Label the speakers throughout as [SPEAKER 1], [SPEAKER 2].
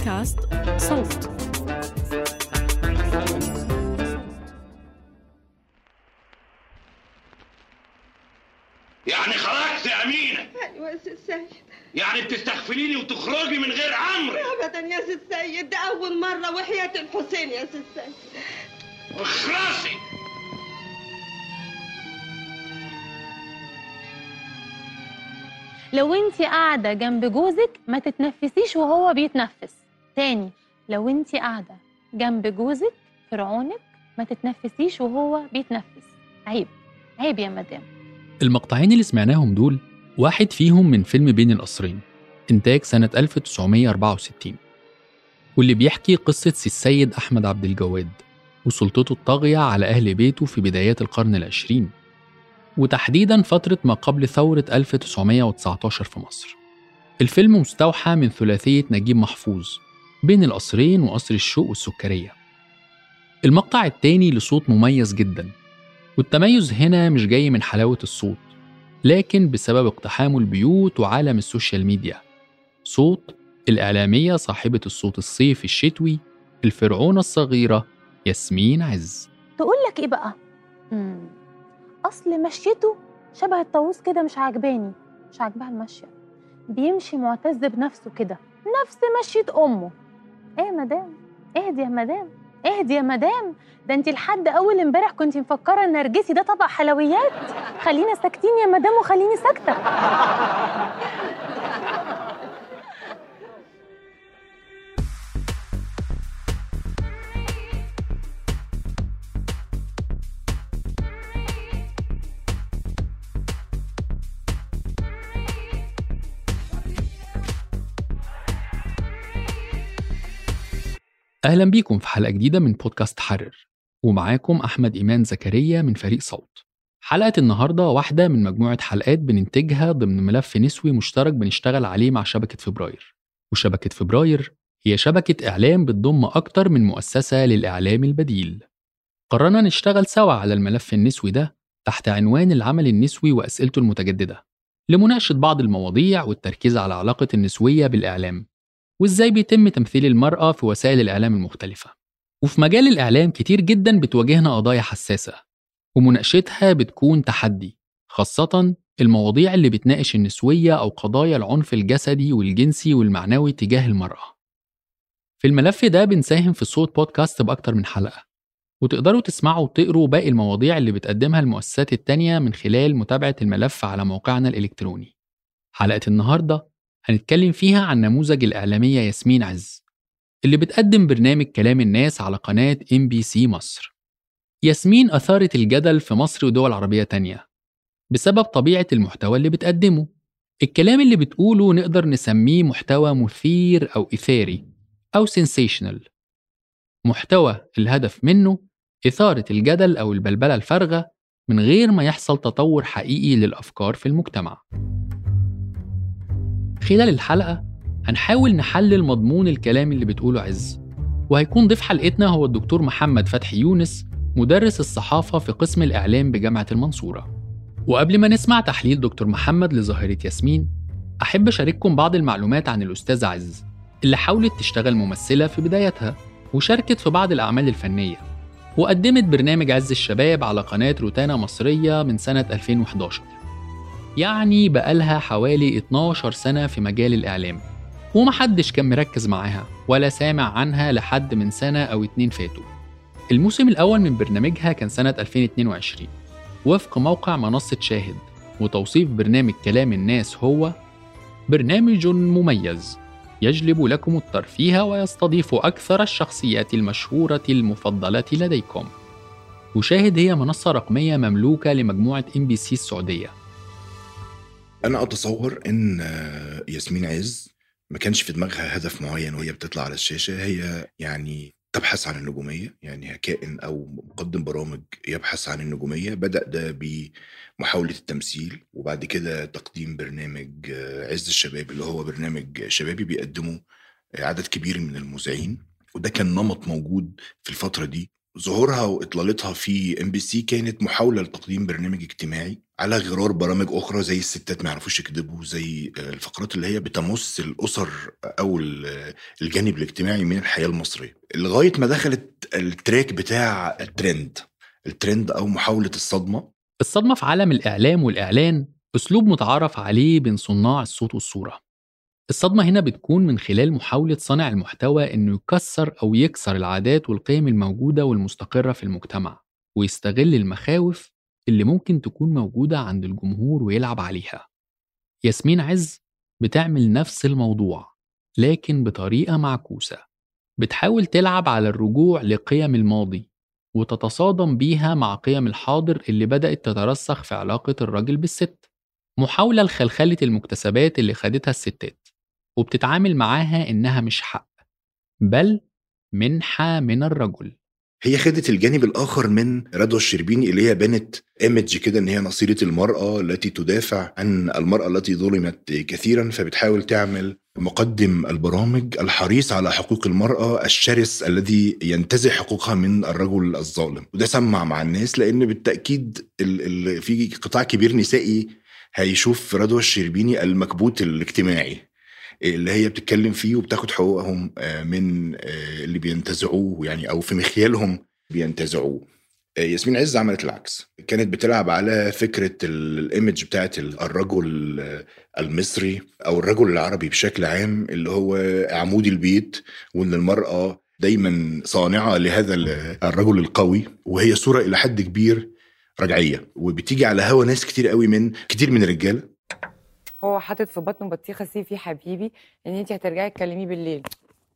[SPEAKER 1] بودكاست صوت.
[SPEAKER 2] يعني خرجت يا أمينة
[SPEAKER 3] أيوه يا سي السيد
[SPEAKER 2] يعني بتستغفليني وتخرجي من غير أمري
[SPEAKER 3] ابدا يا سي السيد ده أول مرة وحياة الحسين يا سي السيد
[SPEAKER 2] اخرسي
[SPEAKER 4] لو انت قاعدة جنب جوزك ما تتنفسيش وهو بيتنفس. تاني. لو انت قاعدة جنب جوزك فرعونك ما تتنفسيش وهو بيتنفس. عيب عيب يا مدام.
[SPEAKER 5] المقطعين اللي سمعناهم دول واحد فيهم من فيلم بين القصرين إنتاج سنة 1964 واللي بيحكي قصة سي السيد أحمد عبد الجواد وسلطته الطاغية على أهل بيته في بدايات القرن العشرين وتحديدا فترة ما قبل ثورة 1919 في مصر. الفيلم مستوحى من ثلاثية نجيب محفوظ بين القصرين وقصر الشوق والسكرية. المقطع التاني لصوت مميز جدا والتميز هنا مش جاي من حلاوة الصوت لكن بسبب اقتحام البيوت وعالم السوشيال ميديا. صوت الإعلامية صاحبة الصوت الصيفي الشتوي الفرعونة الصغيرة ياسمين عز.
[SPEAKER 4] تقول لك إيه بقى؟ مم. أصل مشيته شبه الطاووس كده مش عاجباني. مش عاجبها المشيه بيمشي معتز بنفسه كده نفس مشية أمه. إيه يا مدام؟ اهدي يا مدام اهدي يا مدام. ده انت لحد أول امبارح كنت مفكرة إن نرجسي ده طبق حلويات؟ خلينا ساكتين يا مدام وخليني ساكتة.
[SPEAKER 5] أهلا بيكم في حلقة جديدة من بودكاست حرر. ومعاكم أحمد إيمان زكريا من فريق صوت. حلقة النهاردة واحدة من مجموعة حلقات بننتجها ضمن ملف نسوي مشترك بنشتغل عليه مع شبكة فبراير. وشبكة فبراير هي شبكة إعلام بتضم أكتر من مؤسسة للإعلام البديل. قررنا نشتغل سوا على الملف النسوي ده تحت عنوان العمل النسوي وأسئلته المتجددة. لمناقشة بعض المواضيع والتركيز على علاقة النسوية بالإعلام. وإزاي بيتم تمثيل المرأة في وسائل الإعلام المختلفة. وفي مجال الإعلام كتير جدا بتواجهنا قضايا حساسة ومناقشتها بتكون تحدي خاصة المواضيع اللي بتناقش النسوية أو قضايا العنف الجسدي والجنسي والمعنوي تجاه المرأة. في الملف ده بنساهم في صوت بودكاست بأكتر من حلقة وتقدروا تسمعوا وتقروا باقي المواضيع اللي بتقدمها المؤسسات التانية من خلال متابعة الملف على موقعنا الإلكتروني. حلقة النهاردة هنتكلم فيها عن نموذج الإعلامية ياسمين عز اللي بتقدم برنامج كلام الناس على قناة ام بي سي مصر. ياسمين أثارت الجدل في مصر ودول عربية تانية بسبب طبيعة المحتوى اللي بتقدمه. الكلام اللي بتقوله نقدر نسميه محتوى مثير أو إثاري أو sensational محتوى الهدف منه إثارة الجدل أو البلبلة الفارغة من غير ما يحصل تطور حقيقي للأفكار في المجتمع. خلال الحلقة هنحاول نحلل مضمون الكلام اللي بتقوله عز. وهيكون ضيف حلقتنا هو الدكتور محمد فتحي يونس مدرس الصحافة في قسم الإعلام بجامعة المنصورة. وقبل ما نسمع تحليل دكتور محمد لظاهرة ياسمين أحب أشارككم بعض المعلومات عن الأستاذة عز اللي حاولت تشتغل ممثلة في بدايتها وشاركت في بعض الأعمال الفنية. وقدمت برنامج عز الشباب على قناة روتانا مصرية من سنة 2011 يعني بقالها حوالي 12 سنة في مجال الإعلام ومحدش كان مركز معاها ولا سامع عنها لحد من سنة أو اتنين فاتوا. الموسم الأول من برنامجها كان سنة 2022 وفق موقع منصة شاهد وتوصيف برنامج كلام الناس هو برنامج مميز يجلب لكم الترفيه ويستضيف أكثر الشخصيات المشهورة المفضلة لديكم. وشاهد هي منصة رقمية مملوكة لمجموعة إم بي سي السعودية.
[SPEAKER 6] أنا أتصور إن آه، ياسمين عز ما كانش في دماغها هدف معين وهي بتطلع على الشاشة هي يعني تبحث عن النجومية يعني كائن أو مقدم برامج يبحث عن النجومية بدأ ده بمحاولة التمثيل وبعد كده تقديم برنامج آه، عز الشباب اللي هو برنامج شبابي بيقدمه عدد كبير من المذيعين. وده كان نمط موجود في الفترة دي ظهورها وإطلالتها في ام بي سي كانت محاولة لتقديم برنامج اجتماعي على غرار برامج أخرى زي الستات ما يعرفوش يكذبوا زي آه، الفقرات اللي هي بتمس الأسر أو ال- الجانب الاجتماعي من الحياة المصرية. لغاية ما دخلت ال track بتاع الترند. الترند أو محاولة الصدمة.
[SPEAKER 5] الصدمة في عالم الإعلام والإعلان أسلوب متعارف عليه بين صناع الصوت والصورة. الصدمة هنا بتكون من خلال محاولة صانع المحتوى إنه يكسر أو يكسر العادات والقيم الموجودة والمستقرة في المجتمع ويستغل المخاوف اللي ممكن تكون موجودة عند الجمهور ويلعب عليها. ياسمين عز بتعمل نفس الموضوع لكن بطريقة معكوسة. بتحاول تلعب على الرجوع لقيم الماضي وتتصادم بيها مع قيم الحاضر اللي بدأت تترسخ في علاقة الراجل بالست. محاولة لخلخلة المكتسبات اللي خدتها الستات. وبتتعامل معاها إنها مش حق بل منحة من الرجل.
[SPEAKER 6] هي خدت الجانب الآخر من رضوى الشربيني اللي هي بنت ايمج كده إن هي نصيرة المرأة التي تدافع عن المرأة التي ظلمت كثيرا فبتحاول تعمل مقدم البرامج الحريص على حقوق المرأة الشرس الذي ينتزع حقوقها من الرجل الظالم. وده سمع مع الناس لأن بالتأكيد ال ال في قطاع كبير نسائي هيشوف رضوى الشربيني المكبوت الاجتماعي. اللي هي بتتكلم فيه وبتاخد حقوقهم آه، من آه، اللي بينتزعوه يعني أو في مخيالهم بينتزعوه. آه، ياسمين عز عملت العكس. كانت بتلعب على فكرة ال- الإيمج بتاعت ال- الرجل المصري أو الرجل العربي بشكل عام اللي هو عمود البيت وإن المرأة دايما صانعة لهذا ال- الرجل القوي وهي صورة إلى حد كبير رجعية. وبتيجي على هوا ناس كتير قوي من كتير من الرجالة
[SPEAKER 1] هو حاطط في بطنه بطيخة صيفي حبيبي ان انت هترجعي تكلميه بالليل.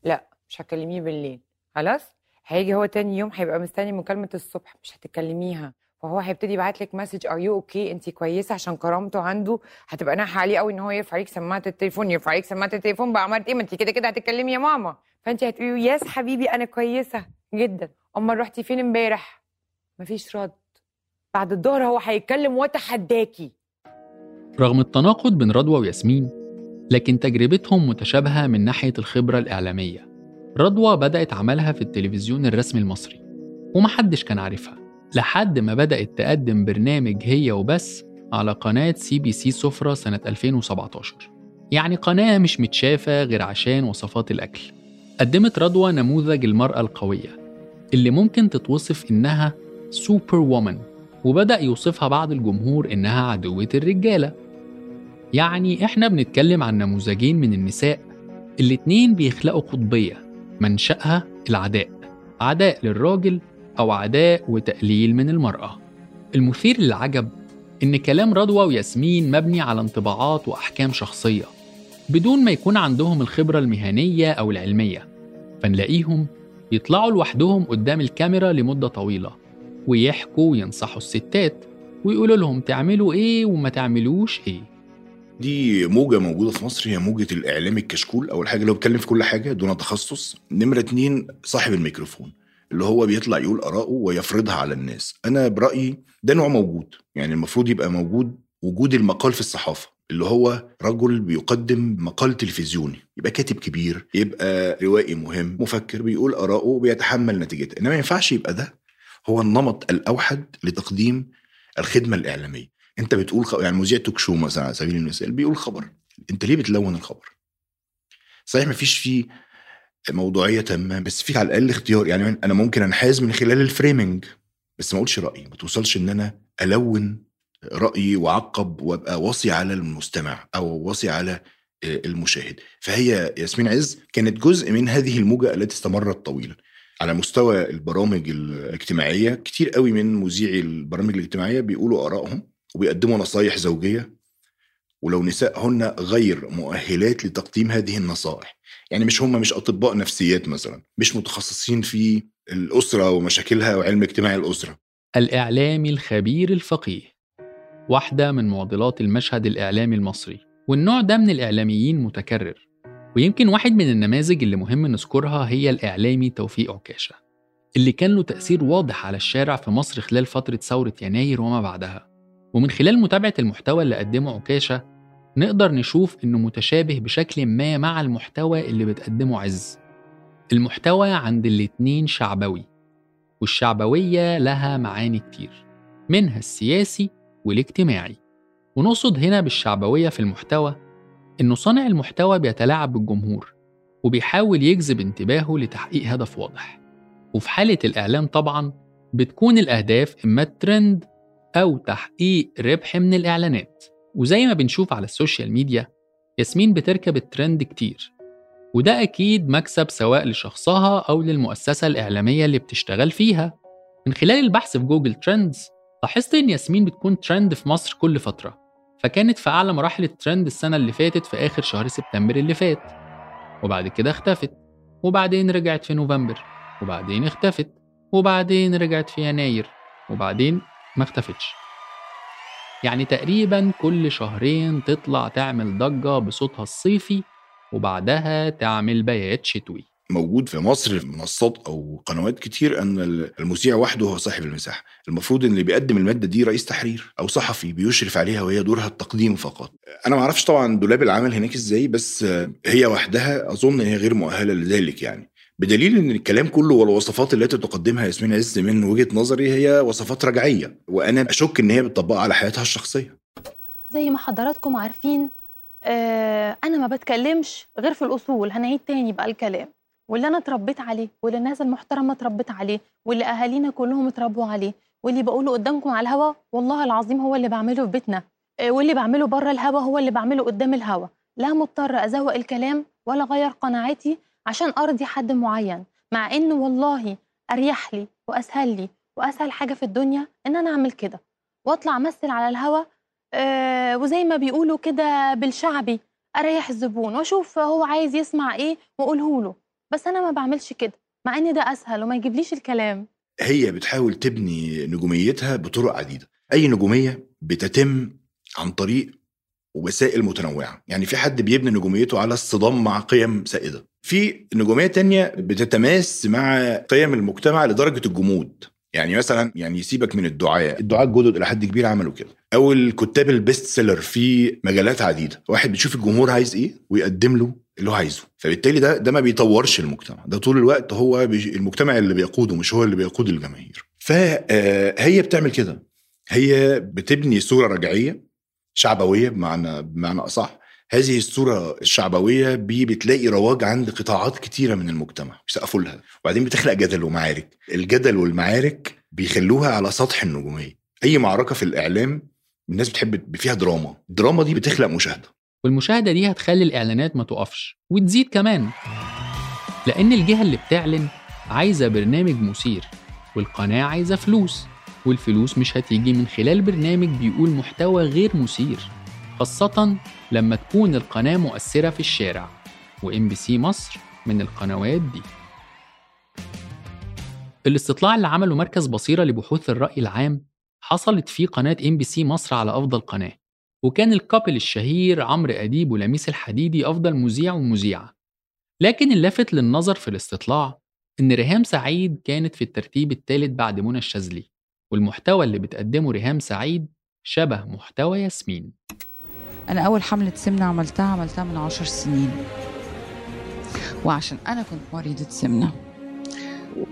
[SPEAKER 1] لا مش هتكلميه بالليل. خلاص؟ هيجي هو تاني يوم هيبقى مستني مكالمة الصبح مش هتكلميها. فهو هيبتدي يبعت لك message are you okay انت كويسة؟ عشان كرامته عنده هتبقى ناقحة عليه قوي ان هو يرفع عليك سماعة التليفون يرفع عليك سماعة التليفون. بقى عملت إيه؟ ما انت كده كده هتتكلمي يا ماما. فانت هتقولي yes حبيبي أنا كويسة جدا. أمال رحتي فين امبارح؟ مفيش رد. بعد الظهر هو هيتكلم واتحداكي.
[SPEAKER 5] رغم التناقض بين رضوى وياسمين لكن تجربتهم متشابهة من ناحية الخبرة الإعلامية. رضوى بدأت عملها في التلفزيون الرسمي المصري ومحدش كان عارفها لحد ما بدأت تقدم برنامج هي وبس على قناة سي بي سي سفرة سنة 2017 يعني قناة مش متشافة غير عشان وصفات الأكل. قدمت رضوى نموذج المرأة القوية اللي ممكن تتوصف إنها سوبر وومن وبدأ يوصفها بعض الجمهور إنها عدوة الرجالة. يعني إحنا بنتكلم عن نموذجين من النساء. الاتنين بيخلقوا قطبية منشأها العداء عداء للراجل أو عداء وتقليل من المرأة. المثير للعجب إن كلام رضوى وياسمين مبني على انطباعات وأحكام شخصية بدون ما يكون عندهم الخبرة المهنية أو العلمية. فنلاقيهم يطلعوا لوحدهم قدام الكاميرا لمدة طويلة ويحكوا وينصحوا الستات ويقولوا لهم تعملوا إيه وما تعملوش إيه.
[SPEAKER 6] دي موجة موجودة في مصر هي موجة الإعلام الكشكول أول حاجة اللي هو بيتكلم في كل حاجة دون تخصص. نمرة اتنين صاحب الميكروفون اللي هو بيطلع يقول آراءه ويفرضها على الناس. أنا برأيي ده نوع موجود يعني المفروض يبقى موجود وجود المقال في الصحافة اللي هو رجل بيقدم مقال تلفزيوني. يبقى كاتب كبير يبقى روائي مهم مفكر بيقول آراءه وبيتحمل نتيجتها. إنما ما ينفعش يبقى ده هو النمط الأوحد لتقديم الخدمة الإعلامية. انت بتقول خ... يعني مذيع توك شو مثلا على سبيل المثال بيقول خبر انت ليه بتلون الخبر؟ صحيح مفيش فيه موضوعية تامة بس في على الأقل اختيار يعني أنا ممكن أنحاز من خلال الفريمنج بس ما أقولش رأيي ما توصلش إن أنا ألون رأيي وأعقب وأبقى واصي على المستمع أو واصي على المشاهد. فهي ياسمين عز كانت جزء من هذه الموجة التي استمرت طويلا. على مستوى البرامج الاجتماعية كتير قوي من مذيعي البرامج الاجتماعية بيقولوا آرائهم. وبيقدموا نصايح زوجية ولو نساء هن غير مؤهلات لتقديم هذه النصائح. يعني مش هم مش أطباء نفسيات مثلا مش متخصصين في الأسرة ومشاكلها وعلم اجتماع الأسرة.
[SPEAKER 5] الإعلامي الخبير الفقيه واحدة من معضلات المشهد الإعلامي المصري. والنوع ده من الإعلاميين متكرر ويمكن واحد من النماذج اللي مهم نذكرها هي الإعلامي توفيق عكاشة اللي كان له تأثير واضح على الشارع في مصر خلال فترة ثورة يناير وما بعدها. ومن خلال متابعة المحتوى اللي قدمه عكاشة نقدر نشوف إنه متشابه بشكل ما مع المحتوى اللي بتقدمه عز. المحتوى عند الاتنين شعبوي والشعبوية لها معاني كتير منها السياسي والاجتماعي. ونقصد هنا بالشعبوية في المحتوى إنه صانع المحتوى بيتلاعب بالجمهور وبيحاول يجذب انتباهه لتحقيق هدف واضح. وفي حالة الإعلام طبعا بتكون الأهداف إما الترند أو تحقيق ربح من الإعلانات. وزي ما بنشوف على السوشيال ميديا ياسمين بتركب الترند كتير. وده أكيد مكسب سواء لشخصها أو للمؤسسة الإعلامية اللي بتشتغل فيها. من خلال البحث في Google Trends لاحظت إن ياسمين بتكون ترند في مصر كل فترة. فكانت في أعلى مراحل الترند السنة اللي فاتت في آخر شهر سبتمبر اللي فات. وبعد كده اختفت. وبعدين رجعت في نوفمبر. وبعدين اختفت. وبعدين رجعت في يناير. وبعدين ما اختفتش يعني تقريبا كل شهرين تطلع تعمل ضجة بصوتها الصيفي وبعدها تعمل بيات شتوي.
[SPEAKER 6] موجود في مصر في منصات أو قنوات كتير أن المذيع وحده هو صاحب المساحة. المفروض إن اللي بيقدم المادة دي رئيس تحرير أو صحفي بيشرف عليها وهي دورها التقديم فقط. أنا ما أعرفش طبعا دولاب العمل هناك إزاي بس هي وحدها أظن هي غير مؤهلة لذلك يعني. بدليل إن الكلام كله والوصفات التي تقدمها ياسمين عز من وجهة نظري هي وصفات رجعية وأنا أشك إن هي بتطبقها على حياتها الشخصية.
[SPEAKER 4] زي ما حضراتكم عارفين آه أنا ما بتكلمش غير في الأصول هنعيد تاني بقى الكلام. واللي أنا اتربيت عليه واللي الناس المحترمة اتربت عليه واللي أهالينا كلهم اتربوا عليه واللي بقوله قدامكم على الهوا والله العظيم هو اللي بعمله في بيتنا. آه واللي بعمله بره الهوا هو اللي بعمله قدام الهوا. لا مضطر أزوق الكلام ولا أغير قناعاتي عشان أرضي حد معين مع إن والله أريح لي وأسهل لي وأسهل حاجة في الدنيا إن أنا أعمل كده وأطلع أمثل على الهوا آه وزي ما بيقولوا كده بالشعبي أريح الزبون وأشوف هو عايز يسمع إيه وأقوله له. بس أنا ما بعملش كده مع إن ده أسهل وما يجيبليش الكلام.
[SPEAKER 6] هي بتحاول تبني نجوميتها بطرق عديدة. أي نجومية بتتم عن طريق وسائل متنوعة. يعني في حد بيبني نجوميته على الصدام مع قيم سائدة. في نجومية تانية بتتماس مع قيم المجتمع لدرجة الجمود. يعني مثلا يعني سيبك من الدعاة. الدعاة الجدد إلى حد كبير عملوا كده. أو الكتاب ال best seller في مجالات عديدة. واحد بيشوف الجمهور عايز إيه؟ ويقدم له اللي هو عايزه. فبالتالي ده ده ما بيطورش المجتمع. ده طول الوقت هو المجتمع اللي بيقوده مش هو اللي بيقود الجماهير. فهي بتعمل كده. هي بتبني صورة رجعية شعبوية بمعنى بمعنى أصح. هذه الصورة الشعبوية بي بتلاقي رواج عند قطاعات كتيرة من المجتمع بيسقفوا لها. وبعدين بتخلق جدل ومعارك. الجدل والمعارك بيخلوها على سطح النجومية. أي معركة في الإعلام الناس بتحب فيها دراما. الدراما دي بتخلق مشاهدة.
[SPEAKER 5] والمشاهدة دي هتخلي الإعلانات ما تقفش وتزيد كمان. لأن الجهة اللي بتعلن عايزة برنامج مثير والقناة عايزة فلوس والفلوس مش هتيجي من خلال برنامج بيقول محتوى غير مثير. خاصة لما تكون القناة مؤثرة في الشارع. وإم بي سي مصر من القنوات دي. الاستطلاع اللي عمله مركز بصيرة لبحوث الرأي العام حصلت فيه قناة إم بي سي مصر على أفضل قناة. وكان ال couple الشهير عمرو أديب ولميس الحديدي أفضل مذيع ومذيعة. لكن اللافت للنظر في الاستطلاع إن ريهام سعيد كانت في الترتيب الثالث بعد منى الشاذلي. والمحتوى اللي بتقدمه ريهام سعيد شبه محتوى ياسمين.
[SPEAKER 7] أنا أول حملة سمنة عملتها عملتها من عشر سنين. وعشان أنا كنت مريضة سمنة.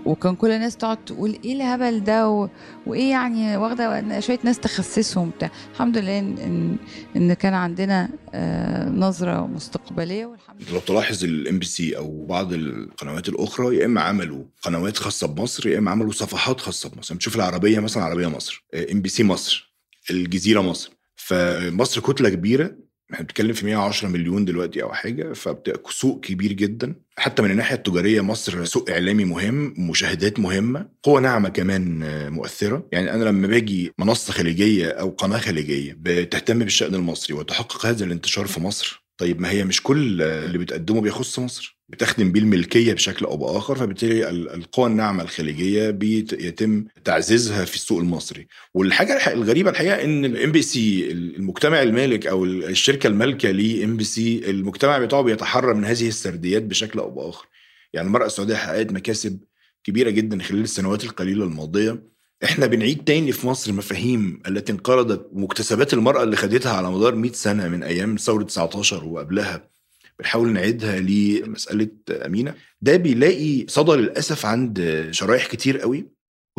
[SPEAKER 7] وكان كل الناس تقعد تقول إيه الهبل ده؟ و... وإيه يعني واخدة شوية ناس تخسسهم بتاع. الحمد لله إن إن, كان عندنا آه نظرة مستقبلية. والحمد
[SPEAKER 6] لله. لو تلاحظ ال MBC أو بعض القنوات الأخرى يا إما عملوا قنوات خاصة بمصر يا إما عملوا صفحات خاصة بمصر. بتشوف العربية مثلا عربية مصر MBC مصر الجزيرة مصر. فمصر كتلة كبيرة إحنا بنتكلم في 110 مليون دلوقتي أو حاجة فسوق كبير جدا. حتى من الناحية التجارية مصر سوق إعلامي مهم مشاهدات مهمة قوة ناعمة كمان مؤثرة. يعني أنا لما باجي منصة خليجية أو قناة خليجية بتهتم بالشأن المصري وتحقق هذا الانتشار في مصر طيب ما هي مش كل اللي بتقدمه بيخص مصر. بتخدم بيه الملكية بشكل أو بآخر فبالتالي القوى الناعمة الخليجية بيتم تعزيزها في السوق المصري. والحاجة الغريبة الحقيقة إن ال MBC المجتمع المالك أو الشركة المالكة ل MBC المجتمع بتاعه بيتحرر من هذه السرديات بشكل أو بآخر. يعني المرأة السعودية حققت مكاسب كبيرة جدا خلال السنوات القليلة الماضية. إحنا بنعيد تاني في مصر مفاهيم التي انقرضت ومكتسبات المرأة اللي خدتها على مدار 100 سنة من أيام ثورة 19 وقبلها. بنحاول نعيدها لمسألة أمينة. ده بيلاقي صدى للأسف عند شرائح كتير قوي.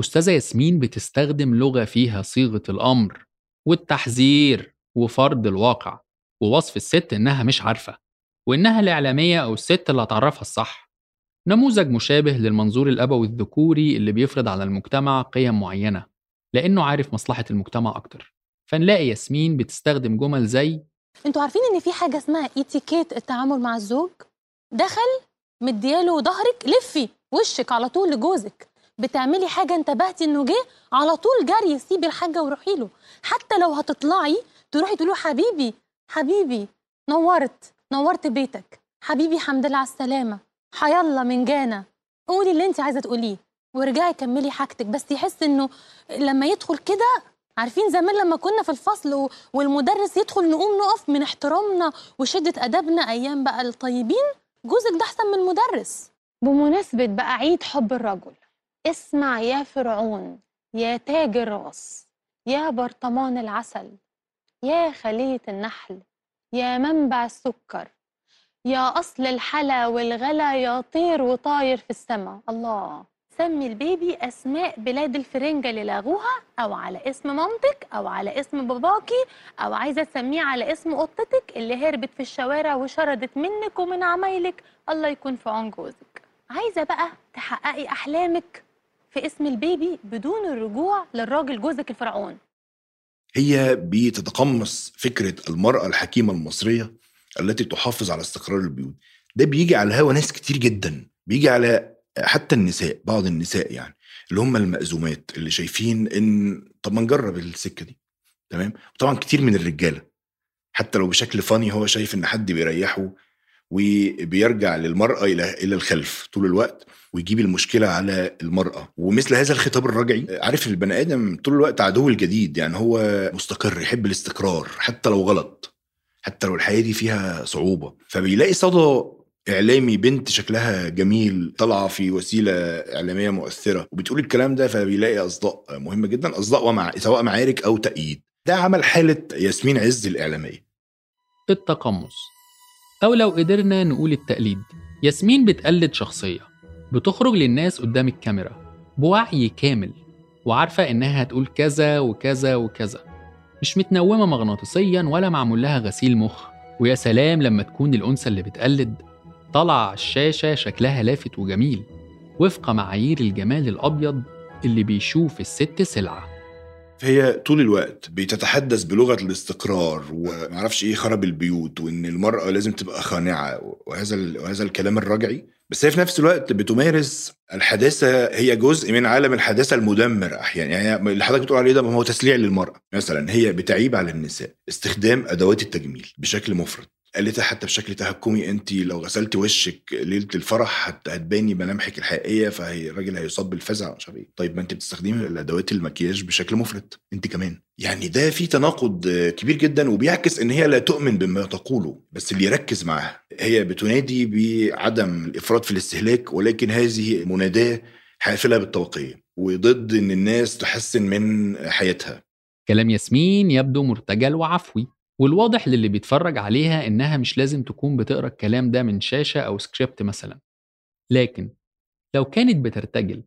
[SPEAKER 5] أستاذة ياسمين بتستخدم لغة فيها صيغة الأمر والتحذير وفرض الواقع ووصف الست إنها مش عارفة وإنها الإعلامية أو الست اللي هتعرفها الصح. نموذج مشابه للمنظور الأبوي الذكوري اللي بيفرض على المجتمع قيم معينة لأنه عارف مصلحة المجتمع أكتر. فنلاقي ياسمين بتستخدم جمل زي
[SPEAKER 4] أنتوا عارفين ان في حاجة اسمها اتيكيت التعامل مع الزوج؟ دخل مدياله ظهرك لفي وشك على طول لجوزك. بتعملي حاجة انتبهتي انه جه على طول جري سيبي الحاجة وروحي له. حتى لو هتطلعي تروحي تقولي له حبيبي حبيبي نورت نورت بيتك. حبيبي حمد لله على السلامة. حيلا من جانا. قولي اللي انت عايزة تقوليه وارجعي كملي حاجتك. بس يحس انه لما يدخل كده عارفين زمان لما كنا في الفصل والمدرس يدخل نقوم نقف من احترامنا وشدة أدبنا أيام بقى الطيبين جوزك ده أحسن من المدرس. بمناسبة بقى عيد حب الرجل اسمع يا فرعون يا تاج الراس يا برطمان العسل يا خلية النحل يا منبع السكر يا أصل الحلا والغلا يا طير وطاير في السماء. الله! سمي البيبي أسماء بلاد الفرنجة اللي لغوها أو على اسم مامتك أو على اسم باباكي أو عايزة تسميه على اسم قطتك اللي هربت في الشوارع وشردت منك ومن عمايلك. الله يكون في عون جوزك. عايزة بقى تحققي أحلامك في اسم البيبي بدون الرجوع للراجل جوزك الفرعون.
[SPEAKER 6] هي بتتقمص فكرة المرأة الحكيمة المصرية التي تحافظ على استقرار البيوت. ده بيجي على هوا ناس كتير جدا. بيجي على حتى النساء بعض النساء يعني اللي هم المأزومات اللي شايفين إن طب ما نجرب السكة دي تمام؟ طبعا كتير من الرجالة حتى لو بشكل فاني هو شايف إن حد بيريحه وبيرجع للمرأة إلى إلى الخلف طول الوقت ويجيب المشكلة على المرأة. ومثل هذا الخطاب الرجعي عارف البني آدم طول الوقت عدو الجديد يعني هو مستقر يحب الاستقرار حتى لو غلط حتى لو الحياة دي فيها صعوبة. فبيلاقي صدى إعلامي بنت شكلها جميل طالعة في وسيلة إعلامية مؤثرة وبتقول الكلام ده فبيلاقي أصداء مهمة جدا أصداء ومع سواء معارك أو تأييد. ده عمل حالة ياسمين عز الإعلامية.
[SPEAKER 5] التقمص. أو لو قدرنا نقول التقليد ياسمين بتقلد شخصية بتخرج للناس قدام الكاميرا بوعي كامل وعارفة إنها هتقول كذا وكذا وكذا. مش متنومة مغناطيسيا ولا معمول لها غسيل مخ. ويا سلام لما تكون الأنثى اللي بتقلد على الشاشة شكلها لافت وجميل وفق معايير الجمال الأبيض اللي بيشوف الست سلعة.
[SPEAKER 6] فهي طول الوقت بتتحدث بلغة الاستقرار ومعرفش إيه خرب البيوت وإن المرأة لازم تبقى خانعة وهذا وهذا الكلام الرجعي. بس هي في نفس الوقت بتمارس الحداثة هي جزء من عالم الحداثة المدمر أحيانا. يعني اللي حضرتك بتقول عليه ده ما هو تسليع للمرأة. مثلا هي بتعيب على النساء استخدام أدوات التجميل بشكل مفرط. قالتها حتى بشكل تهكمي انت لو غسلت وشك ليلة الفرح هت- هتباني ملامحك الحقيقية فهي الراجل هيصاب بالفزع مش عارف إيه. طيب ما انت بتستخدمي الأدوات المكياج بشكل مفرط انت كمان. يعني ده في تناقض كبير جدا وبيعكس إن هي لا تؤمن بما تقوله بس اللي يركز معاها هي بتنادي بعدم الإفراط في الاستهلاك ولكن هذه مناداة حافلة بالطبقيه وضد إن الناس تحسن من حياتها.
[SPEAKER 5] كلام ياسمين يبدو مرتجل وعفوي. والواضح للي بيتفرج عليها إنها مش لازم تكون بتقرأ الكلام ده من شاشة أو سكريبت مثلا. لكن لو كانت بترتجل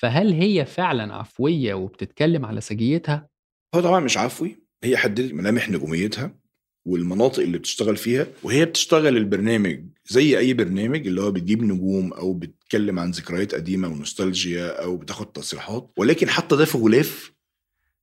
[SPEAKER 5] فهل هي فعلا عفوية وبتتكلم على سجيتها؟
[SPEAKER 6] هو طبعا مش عفوي هي حددت ملامح نجوميتها والمناطق اللي بتشتغل فيها وهي بتشتغل البرنامج زي أي برنامج اللي هو بتجيب نجوم أو بتتكلم عن ذكريات قديمة ونوستالجيا أو بتاخد تصريحات. ولكن حتى ده في غلاف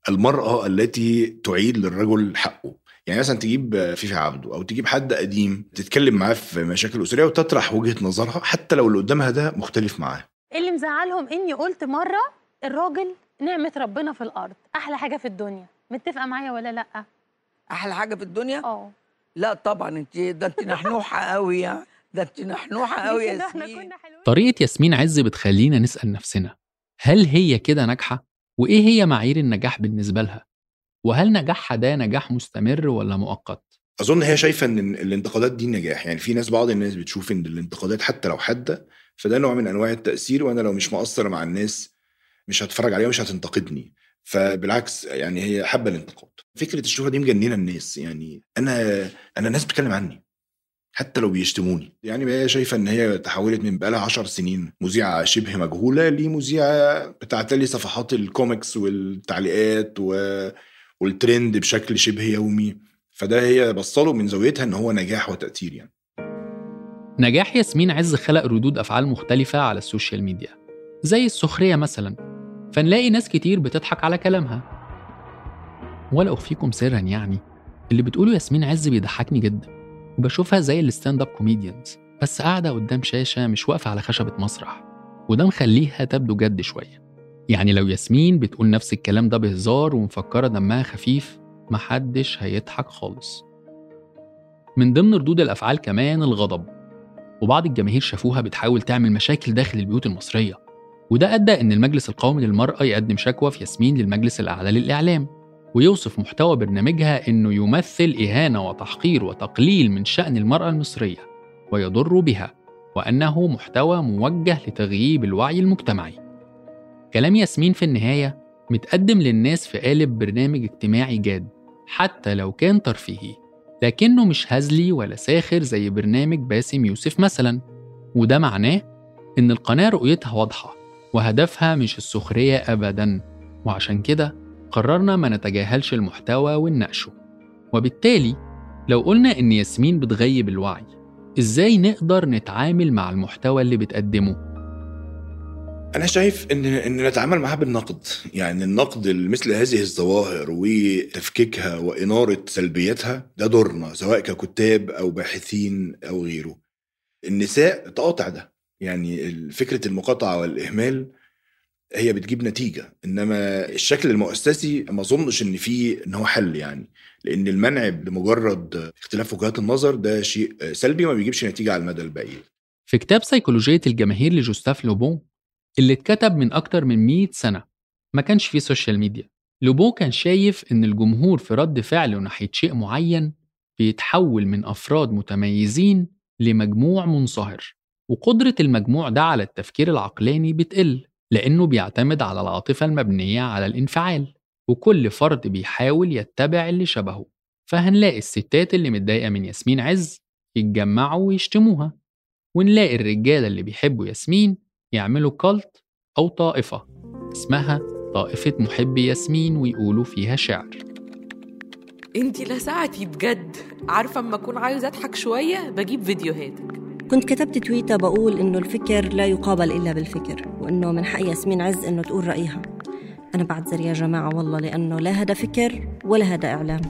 [SPEAKER 6] المرأة التي تعيد للرجل حقه. يعني مثلا تجيب فيفي عبده أو تجيب حد قديم تتكلم معاه في مشاكل أسرية وتطرح وجهة نظرها حتى لو اللي قدامها ده مختلف معاه.
[SPEAKER 4] اللي مزعلهم إني قلت مرة الراجل نعمة ربنا في الأرض أحلى حاجة في الدنيا. متفقة معايا ولا لأ؟
[SPEAKER 8] أحلى حاجة في الدنيا؟
[SPEAKER 4] آه.
[SPEAKER 8] لا طبعا انت ده انت نحنوحة قوي يعني ده انت نحنوحة قوي يا ياسمين.
[SPEAKER 5] طريقة ياسمين عز بتخلينا نسأل نفسنا هل هي كده ناجحة؟ وإيه هي معايير النجاح بالنسبة لها؟ وهل نجاحها ده نجاح مستمر ولا مؤقت؟
[SPEAKER 6] أظن هي شايفة إن الانتقادات دي نجاح. يعني في ناس بعض الناس بتشوف إن الانتقادات حتى لو حادة فده نوع من أنواع التأثير وأنا لو مش مقصر مع الناس مش هتفرج عليها ومش هتنتقدني. فبالعكس يعني هي حابة الانتقاد. فكرة الشهرة دي مجننة الناس. يعني أنا أنا الناس بتتكلم عني حتى لو بيشتموني. يعني هي شايفة إن هي تحولت من بقالها 10 سنين مذيعة شبه مجهولة لمذيعة بتعتلي صفحات الكوميكس والتعليقات و... والترند بشكل شبه يومي. فده هي بصله من زاويتها إن هو نجاح وتأثير يعني.
[SPEAKER 5] نجاح ياسمين عز خلق ردود أفعال مختلفة على ال social media زي السخرية مثلا. فنلاقي ناس كتير بتضحك على كلامها. ولا أخفيكم سرا يعني اللي بتقوله ياسمين عز بيضحكني جدا. وبشوفها زي ال stand-up comedians بس قاعدة قدام شاشة مش واقفة على خشبة مسرح. وده مخليها تبدو جد شوية. يعني لو ياسمين بتقول نفس الكلام ده بهزار ومفكرة دمها خفيف محدش هيضحك خالص. من ضمن ردود الأفعال كمان الغضب. وبعض الجماهير شافوها بتحاول تعمل مشاكل داخل البيوت المصرية. وده أدى إن المجلس القومي للمرأة يقدم شكوى في ياسمين للمجلس الأعلى للإعلام. ويوصف محتوى برنامجها إنه يمثل إهانة وتحقير وتقليل من شأن المرأة المصرية ويضر بها وأنه محتوى موجه لتغييب الوعي المجتمعي. كلام ياسمين في النهاية متقدم للناس في قالب برنامج اجتماعي جاد حتى لو كان ترفيهي لكنه مش هزلي ولا ساخر زي برنامج باسم يوسف مثلا. وده معناه إن القناة رؤيتها واضحة وهدفها مش السخرية أبدا. وعشان كده قررنا ما نتجاهلش المحتوى ونناقشه. وبالتالي لو قلنا إن ياسمين بتغيب الوعي إزاي نقدر نتعامل مع المحتوى اللي بتقدمه؟
[SPEAKER 6] أنا شايف ان إن نتعامل معاها بالنقد. يعني النقد لمثل هذه الظواهر وتفكيكها وإنارة سلبياتها ده دورنا سواء ككتاب أو باحثين أو غيره. النساء تقاطع ده. يعني فكرة المقاطعة والإهمال هي بتجيب نتيجة. إنما الشكل المؤسسي ما أظنش إن فيه إن هو حل يعني. لأن المنع لمجرد اختلاف وجهات النظر ده شيء سلبي ما بيجيبش نتيجة على المدى البعيد.
[SPEAKER 5] في كتاب سيكولوجية الجماهير لجوستاف لوبون اللي اتكتب من أكتر من 100 سنة. ما كانش فيه social media لوبون كان شايف إن الجمهور في رد فعله ناحية شيء معين بيتحول من أفراد متميزين لمجموع منصهر وقدرة المجموع ده على التفكير العقلاني بتقل لأنه بيعتمد على العاطفة المبنية على الانفعال وكل فرد بيحاول يتبع اللي شبهه. فهنلاقي الستات اللي متضايقة من ياسمين عز يتجمعوا ويشتموها ونلاقي الرجالة اللي بيحبوا ياسمين يعملوا كالت أو طائفة اسمها طائفة محبي ياسمين ويقولوا فيها شعر.
[SPEAKER 9] انتي لسعتي بجد. عارفة أما أكون عايزة أضحك شوية بجيب فيديوهاتك
[SPEAKER 10] كنت كتبت تويتة بقول إنه الفكر لا يقابل إلا بالفكر وإنه من حق ياسمين عز إنه تقول رأيها. أنا بعتذر يا جماعة والله لأنه لا هذا فكر ولا هذا إعلام.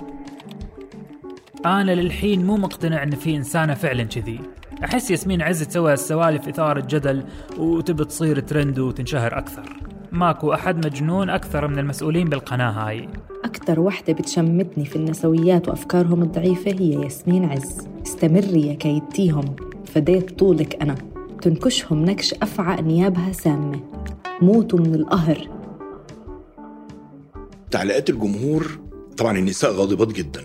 [SPEAKER 11] أنا للحين مو مقتنع إن في إنسانة فعلا كذي. أحس ياسمين عز تسوي السوالف إثارة جدل وتبي تصير ترند وتنشهر أكثر. ماكو أحد مجنون أكثر من المسؤولين بالقناة هاي.
[SPEAKER 12] أكتر وحدة بتشمتني في النسويات وأفكارهم الضعيفة هي ياسمين عز. استمري يا كيدتيهم فديت طولك أنا. تنكشهم نكش أفعى نيابها سامة. موتوا من القهر.
[SPEAKER 6] تعليقات الجمهور طبعا النساء غاضبات جدا.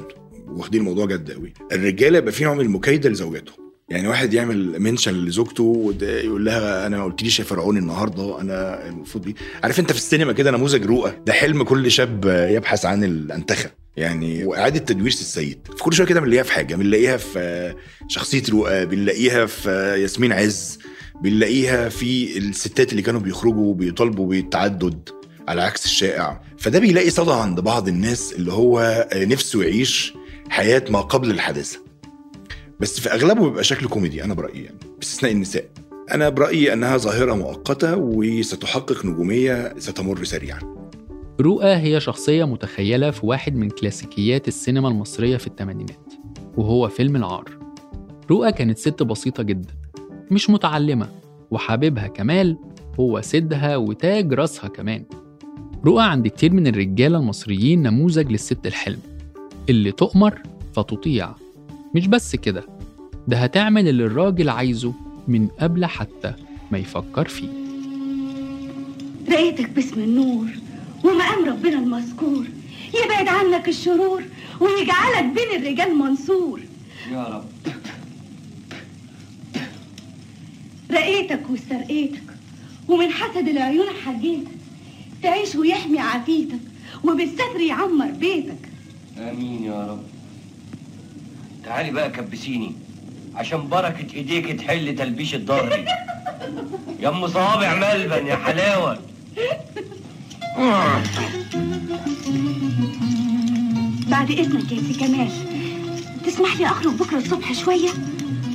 [SPEAKER 6] واخدين الموضوع جد قوي الرجالة يبقى في نوع من المكايده لزوجاتهم. يعني واحد يعمل منشن لزوجته يقول لها أنا ما قلتليش يا فرعون النهارده أنا المفروض بيه عارف أنت في السينما كده نموذج رؤى ده حلم كل شاب يبحث عن الأنتخة. يعني وإعادة تدوير السيد. في كل شوية كده بنلاقيها في حاجة بنلاقيها في شخصية رؤى بنلاقيها في ياسمين عز بنلاقيها في الستات اللي كانوا بيخرجوا وبيطالبوا بالتعدد على عكس الشائع. فده بيلاقي صدى عند بعض الناس اللي هو نفسه يعيش حياة ما قبل الحادثة. بس في أغلبه بيبقى شكل كوميدي أنا برأيي يعني باستثناء النساء. أنا برأيي أنها ظاهرة مؤقتة وستحقق نجومية ستمر سريعا.
[SPEAKER 5] رؤى هي شخصية متخيلة في واحد من كلاسيكيات السينما المصرية في الثمانينات وهو فيلم العار. رؤى كانت ست بسيطة جدا مش متعلمة وحبيبها كمال هو سيدها وتاج راسها كمان. رؤى عند كتير من الرجالة المصريين نموذج للست الحلم اللي تؤمر فتطيع. مش بس كده ده هتعمل اللي الراجل عايزه من قبل حتى ما يفكر فيه.
[SPEAKER 3] رأيتك باسم النور ومقام ربنا المذكور يبعد عنك الشرور ويجعلك بين الرجال منصور.
[SPEAKER 13] يا رب.
[SPEAKER 3] رقيتك واسترقيتك ومن حسد العيون حجيتك تعيش ويحمي عافيتك وبالستر يعمر بيتك.
[SPEAKER 13] آمين يا رب. تعالي بقى كبسيني عشان بركة إيديك تحل تلبيش الظهري يا أم صوابع ملبن يا حلاوة.
[SPEAKER 3] بعد إذنك يا سي كمال. تسمح لي أخرج بكرة الصبح شوية؟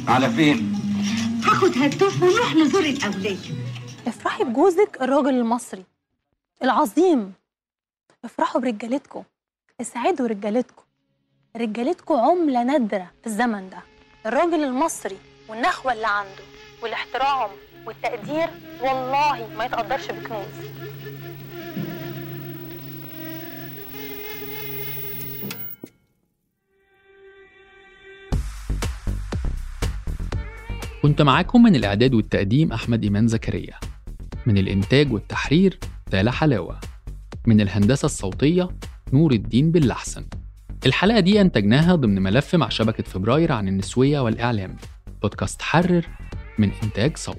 [SPEAKER 13] على فين؟
[SPEAKER 3] هاخد هالتوف ونروح نزور الاوليه
[SPEAKER 4] افرحي بجوزك الراجل المصري. العظيم. افرحوا برجالتكم. اسعدوا رجالتكم. رجالتكم عملة نادرة في الزمن ده. الراجل المصري والنخوة اللي عنده والاحترام والتقدير والله ما يتقدرش بكنوز
[SPEAKER 5] كنت معاكم من الإعداد والتقديم أحمد إيمان زكريا. من الإنتاج والتحرير تالا حلاوة. من الهندسة الصوتية نور الدين باللحسن الحلقة دي أنتجناها ضمن ملف مع شبكة فبراير عن النسوية والإعلام. بودكاست حرر من إنتاج صوت.